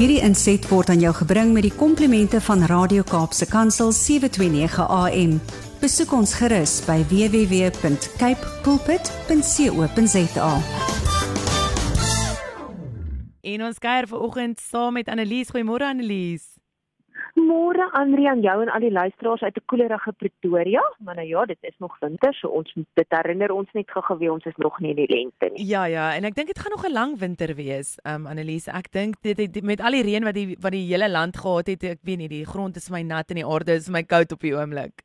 Hierdie inset word aan jou gebring met die komplimente van Radio Kaapse Kansel 729 AM. Besoek ons gerus by www.cape pulpit.co.za. En ons kuier vanoggend saam met Annelies. Goeiemôre Annelies. Môre Andri aan jou en al die luisteraars uit 'n koelerige Pretoria. Maar nou ja, dit is nog winter, so ons moet dit herinner ons net gou gewees ons is nog nie in die lente nie. Ja ja, en ek dink dit gaan nog 'n lang winter wees. Um Annelies, ek dink dit het met al die reën wat die wat die hele land gehad het, ek weet nie, die grond is my nat en die aarde is my koud op die oomblik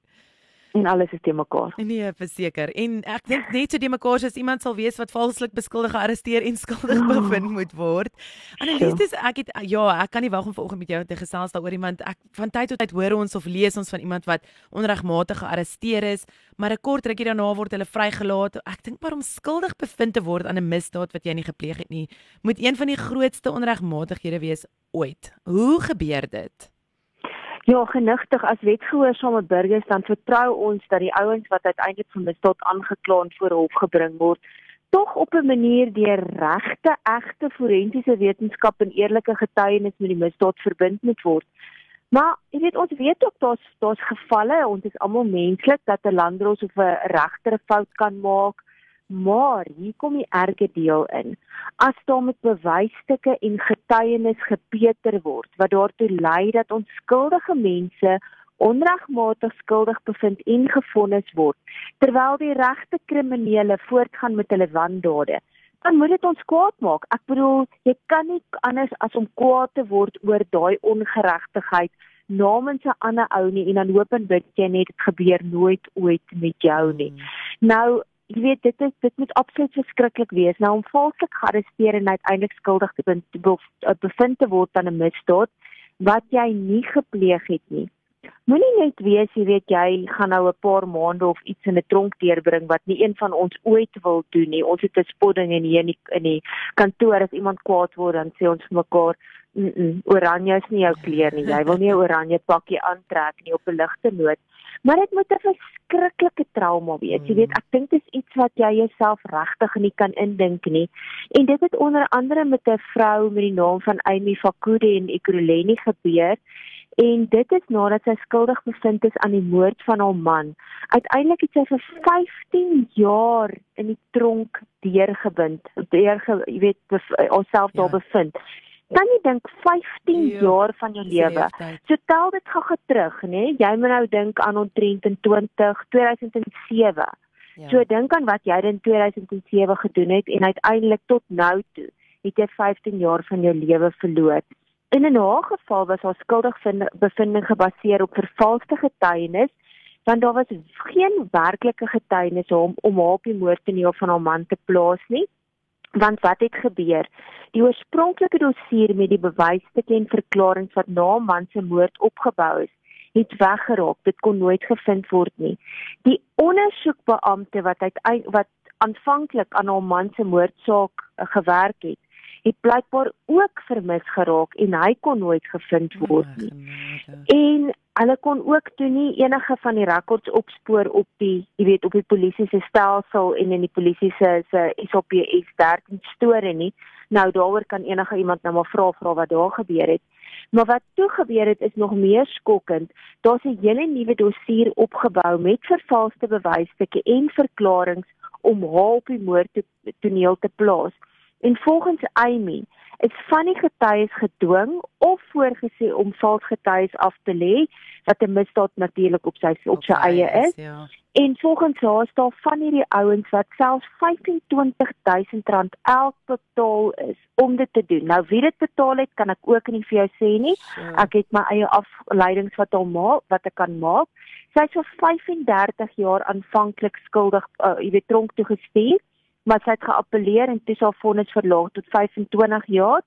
en alles is te mekaar. Nee, verseker. En ek dink net so te mekaar as iemand sal wees wat valslik beskuldig gearresteer en skuldig oh. bevind moet word. Annelies, dis ek het ja, ek kan nie wag om vanoggend met jou te gesels daaroor iemand ek van tyd tot tyd hoor ons of lees ons van iemand wat onregmatig gearresteer is, maar 'n kort rukkie daarna word hulle vrygelaat. Ek dink maar om skuldig bevind te word aan 'n misdaad wat jy nie gepleeg het nie, moet een van die grootste onregmatighede wees ooit. Hoe gebeur dit? Ja, genigtig as wetgehoorsame burgers dan vertrou ons dat die ouens wat uiteindelik vir misdaad aangekla en voor hof gebring word, tog op 'n manier deur regte, egte forensiese wetenskap en eerlike getuienis met die misdaad verbind moet word. Maar jy weet ons weet ook daar's daar's gevalle, ons is almal menslik dat 'n landdros of 'n regter 'n fout kan maak. Maar hier kom die erge deel in. As daar met bewysstukke en getuienis gepeter word wat daartoe lei dat onskuldige mense onregmatig skuldig bevind en gefonnis word, terwyl die regte kriminele voortgaan met hulle wandade, dan moet dit ons kwaad maak. Ek bedoel, jy kan nie anders as om kwaad te word oor daai ongeregtigheid namens 'n ander ou nie en dan hoop en bid jy net dit gebeur nooit ooit met jou nie. Hmm. Nou jy weet dit is dit moet absoluut verskriklik wees nou om valslik gearresteer en uiteindelik skuldig te bevind, te bevind te word aan 'n misdaad wat jy nie gepleeg het nie. Moenie net wees jy weet jy gaan nou 'n paar maande of iets in 'n tronk deurbring wat nie een van ons ooit wil doen nie. Ons het 'n spodding in hier in die, in die kantoor as iemand kwaad word dan sê ons vir mekaar Mm -mm, oranje is nie jou kleur nie. Jy wil nie 'n oranje pakkie aantrek nie op 'n ligte noot Maar dit moet 'n verskriklike trauma wees. Jy weet, ek dink dit is iets wat jy jouself regtig nie kan indink nie. En dit het onder andere met 'n vrou met die naam van Amy Fakude in Ekurhuleni gebeur. En dit is nadat sy skuldig bevind is aan die moord van haar man. Uiteindelik het sy vir 15 jaar in die tronk deurgebind, deur jy weet, haarself ja. daar bevind kan jy dink 15 jo, jaar van jou lewe. So tel dit gou terug, nê? Jy moet nou dink aan ons 23 2007. Ja. So dink aan wat jy in 2007 gedoen het en uiteindelik tot nou toe het jy 15 jaar van jou lewe verloor. In 'n geval was haar skuldig bevinding gebaseer op vervalste getuienis want daar was geen werklike getuienis om om haar op die moord te neem van haar man te plaas nie. Want wat het gebeur? Die oorspronklike dossier met die bewysstukke en verklaringe wat na man se moord opgebou is, het weggeraak. Dit kon nooit gevind word nie. Die ondersoekbeampte wat uit wat aanvanklik aan haar man se moordsaak uh, gewerk het, het blykbaar ook vermis geraak en hy kon nooit gevind word nie. En hulle kon ook toe nie enige van die rekords opspoor op die jy weet op die polisie se stelsel en in die polisie se se SOPS 13 storie nie. Nou daaroor kan enige iemand nou maar vra vra wat daar gebeur het. Maar wat toe gebeur het is nog meer skokkend. Daar's 'n hele nuwe dossier opgebou met vervalste bewysstukke en verklaringe om haar op die moord te toneel te plaas en volgens Amy is van die getuies gedwing of voorgesê om vals getuies af te lê wat 'n misdaad natuurlik op sy op sy eie is. Ja. En volgens haar is daar van hierdie ouens wat selfs R25000 elk betaal is om dit te doen. Nou wie dit betaal het, kan ek ook nie vir jou sê nie. Ek het my eie afleidings wat hom maak, wat ek kan maak. Sy is vir 35 jaar aanvanklik skuldig, uh, jy weet tronk toe gestuur maar sy het geappeleer en toe sal vonnis verlaag tot 25 jaar,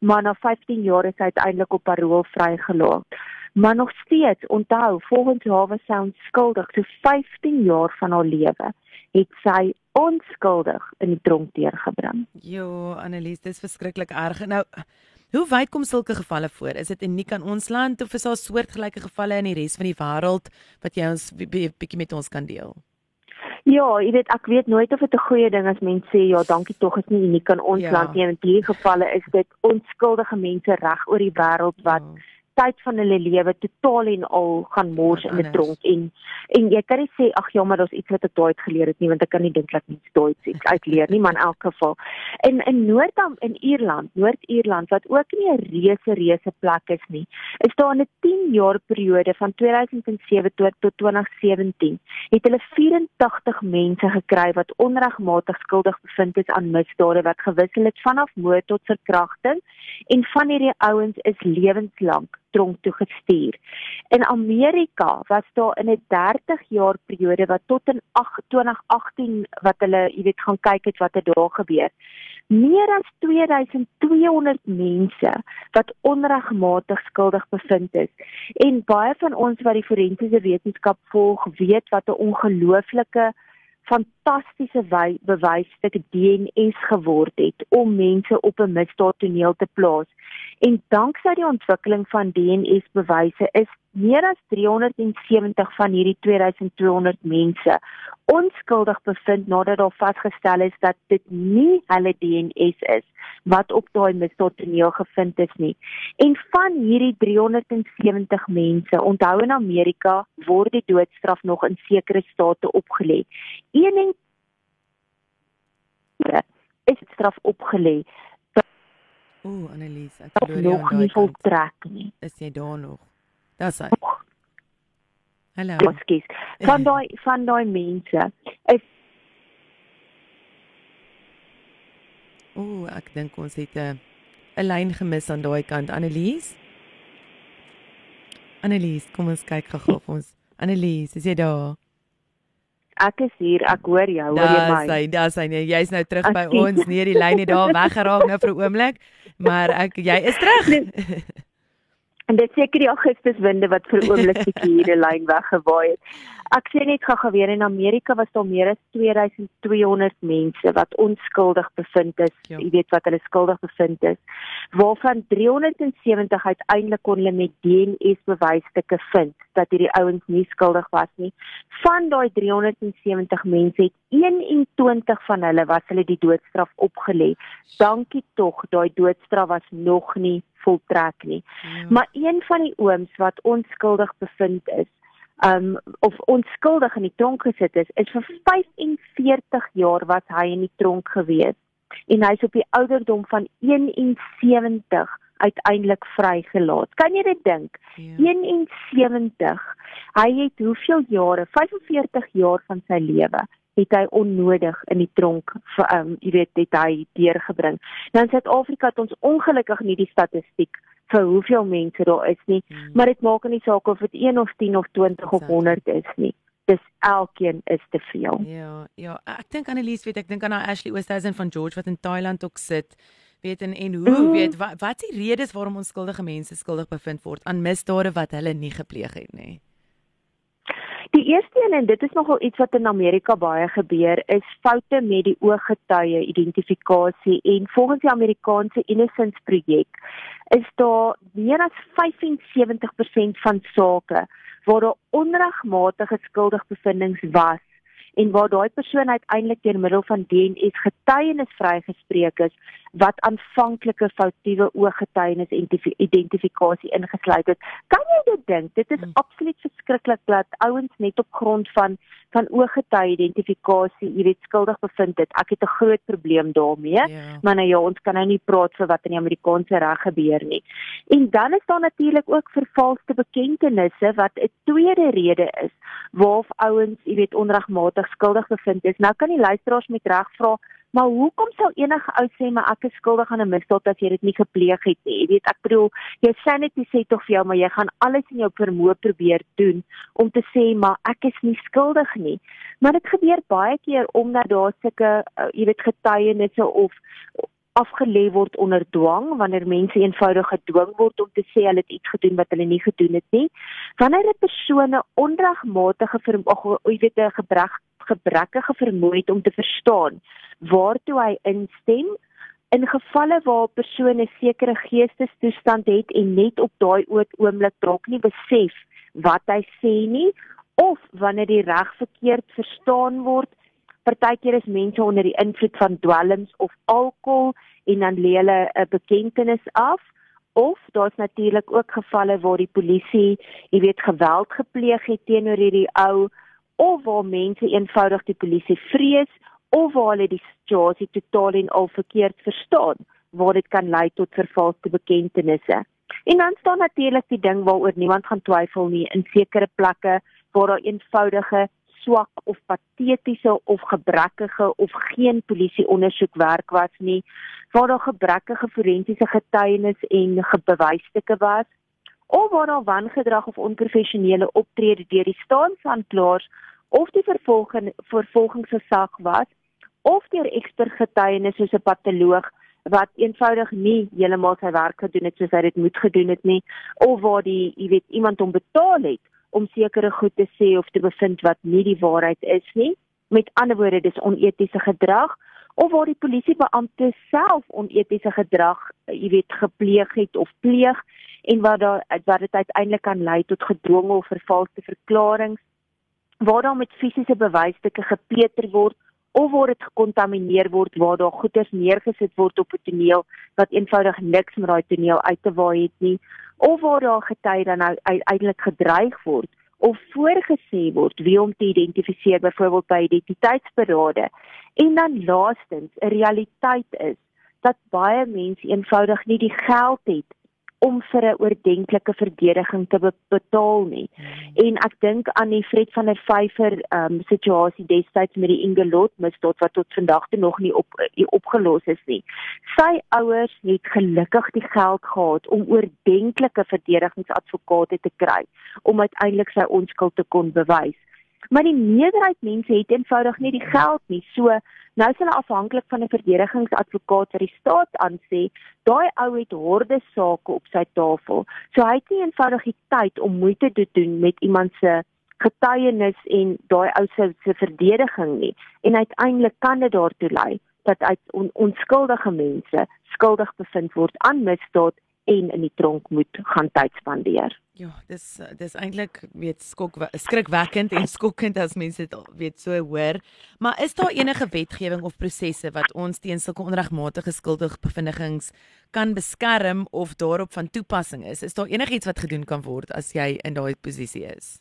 maar na 15 jaar is sy uiteindelik op parol vrygelaat. Maar nog steeds, onthou, volgens haar was sy onskuldig, so 15 jaar van haar lewe het sy onskuldig in die tronk deurgebring. Jo, Annelies, dis verskriklik erg. Nou, hoe wyd kom sulke gevalle voor? Is dit uniek aan ons land of is daar soortgelyke gevalle in die res van die wêreld wat jy ons bietjie met ons kan deel? Ja, jy weet ek weet nooit of dit 'n goeie ding is mense sê ja, dankie tog is nie uniek in ons Ja. land nie. In hierdie gevalle is dit onskuldige mense reg oor die wêreld wat Ja. Tyd van hulle lewe totaal en al gaan mors in 'n tronk en en jy kan nie sê ag ja maar daar's iets wat ek daai geleer het nie want ek kan nie dink dat mens daai iets uitleer nie maar in elk geval. In in Noord-Am in Ierland Noord-Ierland wat ook nie 'n reuse reuse plek is nie is daar in 'n 10 jaar periode van 2007 tot tot 2017 het hulle 84 mense gekry wat onregmatig skuldig bevind is aan misdade wat gewissel het vanaf moord tot verkrachting en van hierdie ouens is lewenslank tronk toe gestuur. In Amerika was daar in 'n 30 jaar periode wat tot in 8 2018 wat hulle, jy weet, gaan kyk het wat het daar gebeur. Meer as 2200 mense wat onregmatig skuldig bevind is. En baie van ons wat die forensiese wetenskap volg, weet wat 'n ongelooflike fantastiese wy- bewysstuk DNS geword het om mense op 'n misdaadtoneel te plaas. En danksy die ontwikkeling van DNS bewyse is meer as 370 van hierdie 2200 mense onskuldig bevind nadat daar vasgestel is dat dit nie hulle DNS is wat op daai misdaadtoneel gevind is nie. En van hierdie 370 mense, onthou in Amerika word die doodstraf nog in sekere state opgelê. Een en is die straf opgelê, Ooh, Annelies, ek dat verloor jou nog aan nie daai kant. voltrek nie. Is jy daar nog? Daar's hy. Hallo. Ekskuus. Van daai van daai mense is Ooh, ek dink ons het 'n 'n lyn gemis aan daai kant. Annelies? Annelies, kom ons kyk gou of ons Annelies, is jy daar? ek is hier, ek hoor jou, hoor jy my? hy, daar's hy. Nee, jy's nou terug by Ekskuus. ons. Nee, die lyn het daar weggeraak nou vir 'n oomblik, maar ek jy is terug. En dit seker die Augustuswinde wat vir oomblik bietjie hierdie lyn weggewaai het. Ek sê net gou weer in Amerika was daar meer as 2200 mense wat onskuldig bevind is, Ja. jy weet wat hulle skuldig bevind is, waarvan 370 uiteindelik kon hulle met DNS bewysstukke vind dat hierdie ouens nie skuldig was nie. Van daai 370 mense het 21 van hulle was hulle die doodstraf opgelê. Dankie tog, daai doodstraf was nog nie voltrek nie. Ja. Maar een van die ooms wat onskuldig bevind is, um of onskuldig in die tronk gesit is, is vir 45 jaar was hy in die tronk gewees en hy's op die ouderdom van 71 uiteindelik vrygelaat. Kan jy dit dink? Ja. 71. Hy het hoeveel jare? 45 jaar van sy lewe het hy onnodig in die tronk vir um jy weet het hy deurgebring. Nou in Suid-Afrika het ons ongelukkig nie die statistiek vir hoeveel mense daar is nie, Hmm. maar dit maak nie saak of dit 1 of 10 of 20 of Exactly. 100 is nie. Dis elkeen is te veel. Ja, ja, ek dink Annelies weet ek dink aan haar Ashley Oosthuizen van George wat in Thailand ook sit. Weet en en hoe Mhm. weet wat wat is die redes waarom onskuldige mense skuldig bevind word aan misdade wat hulle nie gepleeg het nie. Die eerste een en dit is nogal iets wat in Amerika baie gebeur is foute met die ooggetuie identifikasie. En volgens die Amerikaanse Innocence projek is daar meer as 75% van sake waar daar onregmatige skuldigbevindings was en waar daai persoon uiteindelik deur middel van DNS getuienis vrygespreek is wat aanvanklike foutiewe ooggetuienis identif- identifikasie ingesluit het. Kan jy dit dink? Dit is Hmm. absoluut verskriklik dat ouens net op grond van van ooggetuie identifikasie, jy weet, skuldig bevind het. Ek het 'n groot probleem daarmee. Ja. Maar nou ja, ons kan nou nie praat vir wat in die Amerikaanse reg gebeur nie. En dan is daar natuurlik ook vervalste bekentenisse wat 'n tweede rede is waarf ouens, jy weet, onregmatig skuldig bevind is. Nou kan die luisteraars met reg vra, maar hoekom sou enige ou sê maar ek is skuldig aan 'n misdaad as jy dit nie gepleeg het nie? Jy weet, ek bedoel, net jy sê tog vir jou, maar jy gaan alles in jou vermoë probeer doen om te sê maar ek is nie skuldig nie. Maar dit gebeur baie keer omdat daar sulke uh, jy weet getuienisse of afgelê word onder dwang wanneer mense eenvoudig gedwing word om te sê hulle het iets gedoen wat hulle nie gedoen het nie. Wanneer 'n persoon 'n onregmatige vermoë, jy weet 'n gebrek gebrekkige vermoë het om te verstaan waartoe hy instem in gevalle waar 'n persoon 'n sekere geestestoestand het en net op daai oomblik dalk nie besef wat hy sê nie of wanneer die reg verkeerd verstaan word. Partykeer is mense onder die invloed van dwelms of alkohol en dan lê hulle 'n bekentenis af of daar's natuurlik ook gevalle waar die polisie, jy weet, geweld gepleeg het teenoor hierdie ou of waar mense eenvoudig die polisie vrees of waar hulle die situasie totaal en al verkeerd verstaan waar dit kan lei tot vervalste bekendtenisse. En dan staan natuurlik die ding waaroor niemand gaan twyfel nie in sekere plekke waar daar eenvoudige swak of patetiese of gebrekkige of geen polisie ondersoek werk was nie waar daar gebrekkige forensiese getuienis en bewysstukke was of waar daar wangedrag of onprofessionele optrede deur die staatsanklaers of die vervolging vervolgingsgesag was of deur ekspert getuienis soos 'n patoloog wat eenvoudig nie heeltemal sy werk gedoen het soos hy dit moet gedoen het nie of waar die jy weet iemand hom betaal het om sekere goed te sê of te bevind wat nie die waarheid is nie. Met ander woorde dis onetiese gedrag of waar die polisiebeampte self onetiese gedrag, eh, jy weet, gepleeg het of pleeg en wat daar wat dit uiteindelik kan lei tot gedwonge of vervalste verklaringe waar daar met fisiese bewysstukke gepeter word of waar dit gekontamineer word waar daar goeder neergesit word op 'n toneel wat eenvoudig niks met daai toneel uit te waai het nie of waar daar getuie dan nou uiteindelik gedreig word of voorgesê word wie om te identifiseer byvoorbeeld by identiteitsberade. En dan laastens 'n realiteit is dat baie mense eenvoudig nie die geld het om vir 'n oordentlike verdediging te betaal nie. Hmm. En ek dink aan die Fred van der Vyver um situasie destyds met die Ingelot misdaad wat tot vandag toe nog nie op nie opgelos is nie. Sy ouers het gelukkig die geld gehad om oordentlike verdedigingsadvokate te kry om uiteindelik sy onskuld te kon bewys. Maar die meerderheid mense het eenvoudig nie die geld nie. So nou is hulle afhanklik van 'n verdedigingsadvokaat wat die staat aansê, daai ou het horde sake op sy tafel. So hy het nie eenvoudig die tyd om moeite te doen met iemand se getuienis en daai ou se se verdediging nie. En uiteindelik kan dit daartoe lei dat uit on, onskuldige mense skuldig bevind word aan misdaad en in die tronk moet gaan tyd spandeer. Ja, dis dis eintlik weet skok skrikwekkend en skokkend as mense dit weet so hoor. Maar is daar enige wetgewing of prosesse wat ons teen sulke onregmatige skuldige bevindings kan beskerm of daarop van toepassing is? Is daar enigiets wat gedoen kan word as jy in daai posisie is?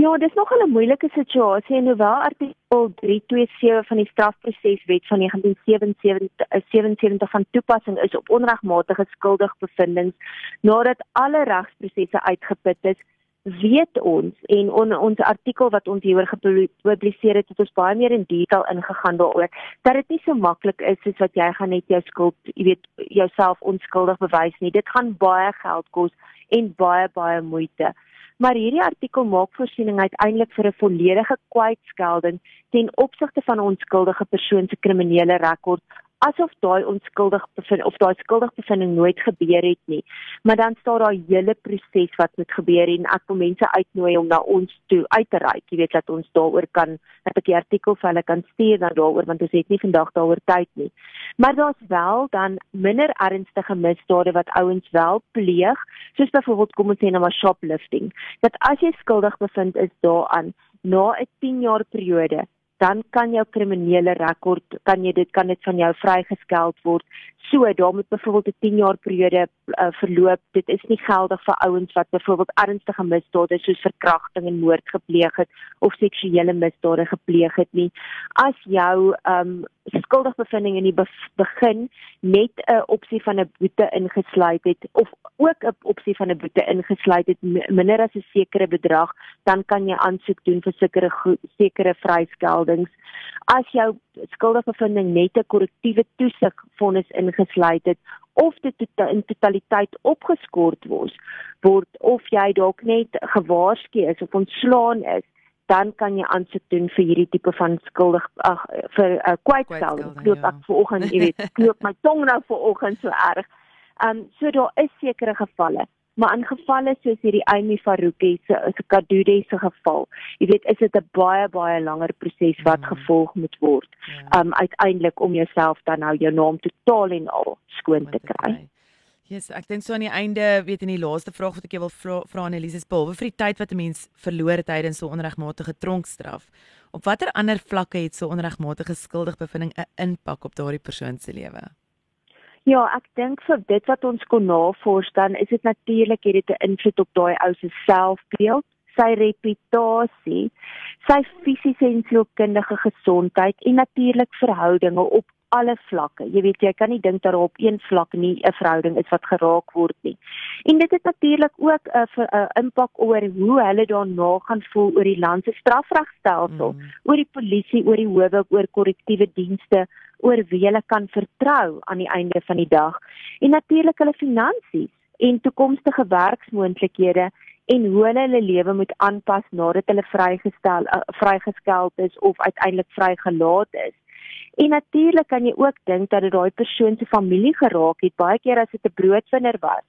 Ja, dis nog 'n moeilike situasie en hoewel artikel 327 van die strafproseswet van 1977 eh, van toepassing is op onregmatige skuldig bevindings nadat alle regsprosesse uitgeput is, weet ons en on, ons artikel wat ons hieroor gepubliseer het, het ons baie meer in detail ingegaan daaroor dat dit nie so maklik is soos wat jy gaan net jou skuld, jy weet, jouself onskuldig bewys nie. Dit gaan baie geld kos en baie baie moeite maar hierdie artikel maak voorsiening uiteindelik vir 'n volledige kwytskelding ten opsigte van 'n onskuldige persoon se kriminele rekord asof daai onskuldig bevind of daai skuldig bevinding nooit gebeur het nie. Maar dan staan daar 'n hele proses wat moet gebeur en ek wil mense uitnooi om na ons toe uit te reik. Jy weet dat ons daaroor kan dat ek die artikel vir hulle kan stuur dan daaroor want ons het nie vandag daaroor tyd nie. Maar daar's wel dan minder ernstige misdade wat ouens wel pleeg, soos byvoorbeeld kom ons sê nou maar shoplifting. Dat as jy skuldig bevind is daaraan na 'n 10 jaar periode dan kan jou kriminele rekord kan jy dit kan dit van jou vrygeskeld word. So, daar moet byvoorbeeld 'n 10 jaar periode uh, verloop. Dit is nie geldig vir ouens wat byvoorbeeld ernstige misdade soos verkrachting en moord gepleeg het of seksuele misdade gepleeg het nie. As jou um skuldig bevinding in die be begin met 'n opsie van 'n boete ingesluit het of ook 'n opsie van 'n boete ingesluit het minder as 'n sekere bedrag, dan kan jy aansoek doen vir sekere sekere vryskeldings. As jou skuldige bevinding net 'n korrektiewe toesigvonnis ingesluit het of dit tot in totaliteit opgeskort word, word of jy dalk net gewaarsku is of ontslaan is, dan kan jy aansoek doen vir hierdie tipe van skuldig ag vir 'n uh, kwytstelling. Loop ja. ek vanoggend, jy weet, loop my tong nou vanoggend so erg. Ehm um, so daar is sekere gevalle, maar in gevalle soos hierdie Amy Faruqi se se Kadude se geval, jy weet, is dit 'n baie baie langer proses wat mm. gevolg moet word. Ehm ja. um, uiteindelik om jouself dan nou jou naam totaal en al skoon te kry. Yes, ek dink so aan die einde, weet in die laaste vraag wat ek jou wil vra, vra Annelies, behalwe vir die tyd wat 'n mens verloor tydens so onregmatige tronkstraf, op watter ander vlakke het so onregmatige skuldigbevinding 'n impak op daardie persoon se lewe? Ja, ek dink vir dit wat ons kon navors dan is dit natuurlik het dit 'n invloed op daai ou se selfbeeld, sy reputasie, sy fisiese en sielkundige gesondheid en natuurlik verhoudinge op alle vlakke. Jy weet jy kan nie dink dat op een vlak nie 'n verhouding is wat geraak word nie. En dit het natuurlik ook 'n 'n impak oor hoe hulle daarna gaan voel oor die land se strafregstelsel, mm. oor die polisie, oor die howe, oor korrektiewe dienste, oor wie hulle kan vertrou aan die einde van die dag. En natuurlik hulle finansies en toekomstige werksmoontlikhede en hoe hulle hulle lewe moet aanpas nadat hulle vrygestel uh, vrygeskeld is of uiteindelik vrygelaat is. En natuurlik kan jy ook dink dat dit daai persoon se familie geraak het. Baie keer as dit 'n broodwinner was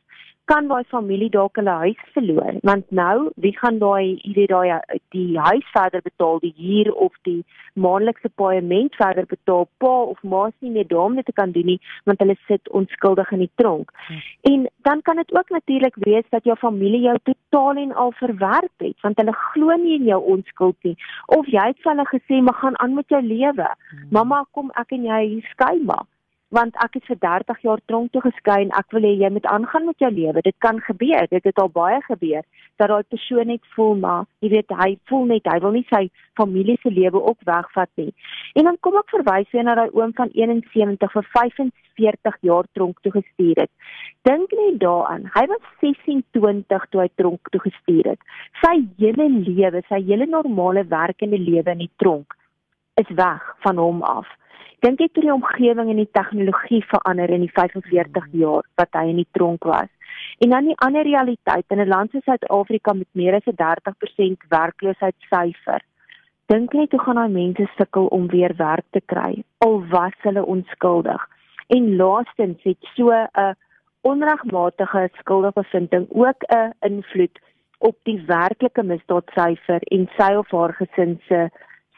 kan daai familie dalk hulle huis verloor want nou wie gaan daai jy weet daai die huis verder betaal die huur of die maandelikse paaiement verder betaal pa of ma se nie meer daarmee te kan doen nie want hulle sit onskuldig in die tronk hmm. en dan kan dit ook natuurlik wees dat jou familie jou totaal en al verwerp het want hulle glo nie in jou onskuld nie of jy het vir hulle gesê maar gaan aan met jou lewe hmm. mamma kom ek en jy skei maar want ek het vir 30 jaar tronk toe geskei en ek wil hê jy moet aangaan met jou lewe. Dit kan gebeur. Dit het al baie gebeur dat daai persoon net voel maar, jy weet, hy voel net hy wil nie sy familie se lewe ook wegvat nie. En dan kom ek verwys weer na daai oom van 71 vir 45 jaar tronk toe gestuur het. Dink net daaraan. Hy was 26 toe hy tronk toe gestuur het. Sy hele lewe, sy hele normale werkende lewe in die tronk is weg van hom af dink ek toe die omgewing en die tegnologie verander in die 45 jaar wat hy in die tronk was. En dan die ander realiteit in 'n land soos Suid-Afrika met meer as 'n 30% werkloosheidssyfer. Dink net hoe gaan daai mense sukkel om weer werk te kry al was hulle onskuldig. En laastens het so 'n onregmatige skuldigbevinding ook 'n invloed op die werklike misdaadsyfer en sy of haar gesin se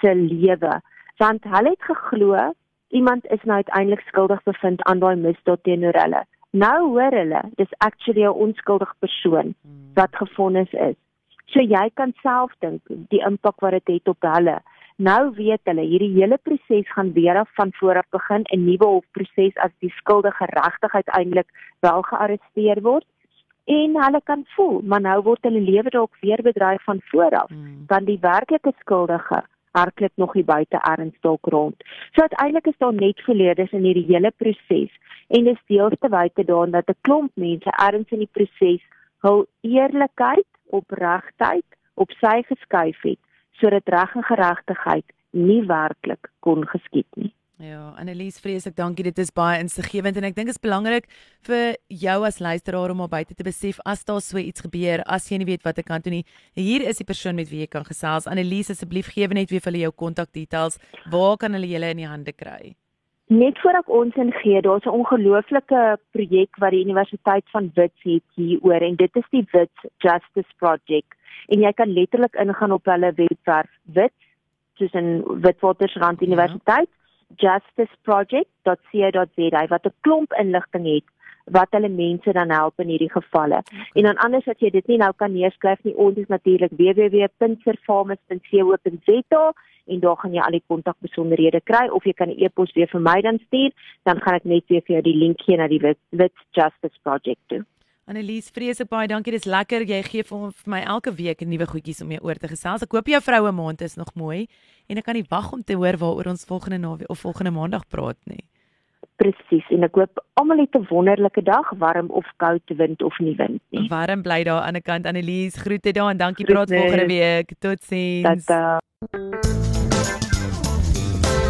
se lewe want hulle het geglo iemand is nou uiteindelik skuldig bevind aan daai misdaad teenoor hulle. Nou hoor hulle, dis actually 'n onskuldige persoon hmm. wat gefonnis is. So jy kan self dink die impak wat dit het, het op hulle. Nou weet hulle hierdie hele proses gaan weer af van voor af begin 'n nuwe hofproses as die skuldige regtig uiteindelik wel gearresteer word en hulle kan voel maar nou word hulle lewe dalk weer bedreig van voor af hmm. want die werklike skuldige hardloop nog hier buite erns dalk rond. So uiteindelik is daar net verleerders in hierdie hele proses en dis deels te wyte daaraan dat 'n klomp mense erns in die proses hul eerlikheid, opregtheid op sy geskuif het sodat reg en geregtigheid nie werklik kon geskied nie. Ja, Annelies, vreeslik dankie. Dit is baie insiggewend en ek dink dit is belangrik vir jou as luisteraar om op buite te besef as daar so iets gebeur, as jy nie weet wat ek kan doen nie. Hier is die persoon met wie jy kan gesels. Annelies, asseblief gee net weer vir hulle jou kontakdetails. Waar kan hulle julle in die hande kry? Net voor ek ons ingee, daar's 'n ongelooflike projek wat die Universiteit van Wits het hieroor en dit is die Wits Justice Project. En jy kan letterlik ingaan op hulle webwerf Wits soos in Witwatersrand ja. Universiteit. Ja justiceproject.co.za wat 'n klomp inligting het wat hulle mense dan help in hierdie gevalle. Okay. En dan anders as jy dit nie nou kan neerskryf nie, ons is natuurlik www.servamus.co.za en daar gaan jy al die kontakbesonderhede kry of jy kan 'n e-pos weer vir my dan stuur, dan gaan ek net weer vir jou die link gee na die Wit Justice Project toe. Annelies, vreeslik baie dankie. Dis lekker jy gee vir, vir my elke week nuwe goedjies om mee oor te gesels. Ek hoop jou vroue maand is nog mooi en ek kan nie wag om te hoor waaroor ons volgende naweek of volgende maandag praat nie. Presies. En ek hoop almal het 'n wonderlike dag, warm of koud, wind of nie wind nie. Warm bly daar aan die kant Annelies. Groete daar en dankie praat volgende week. Totsiens. Tata.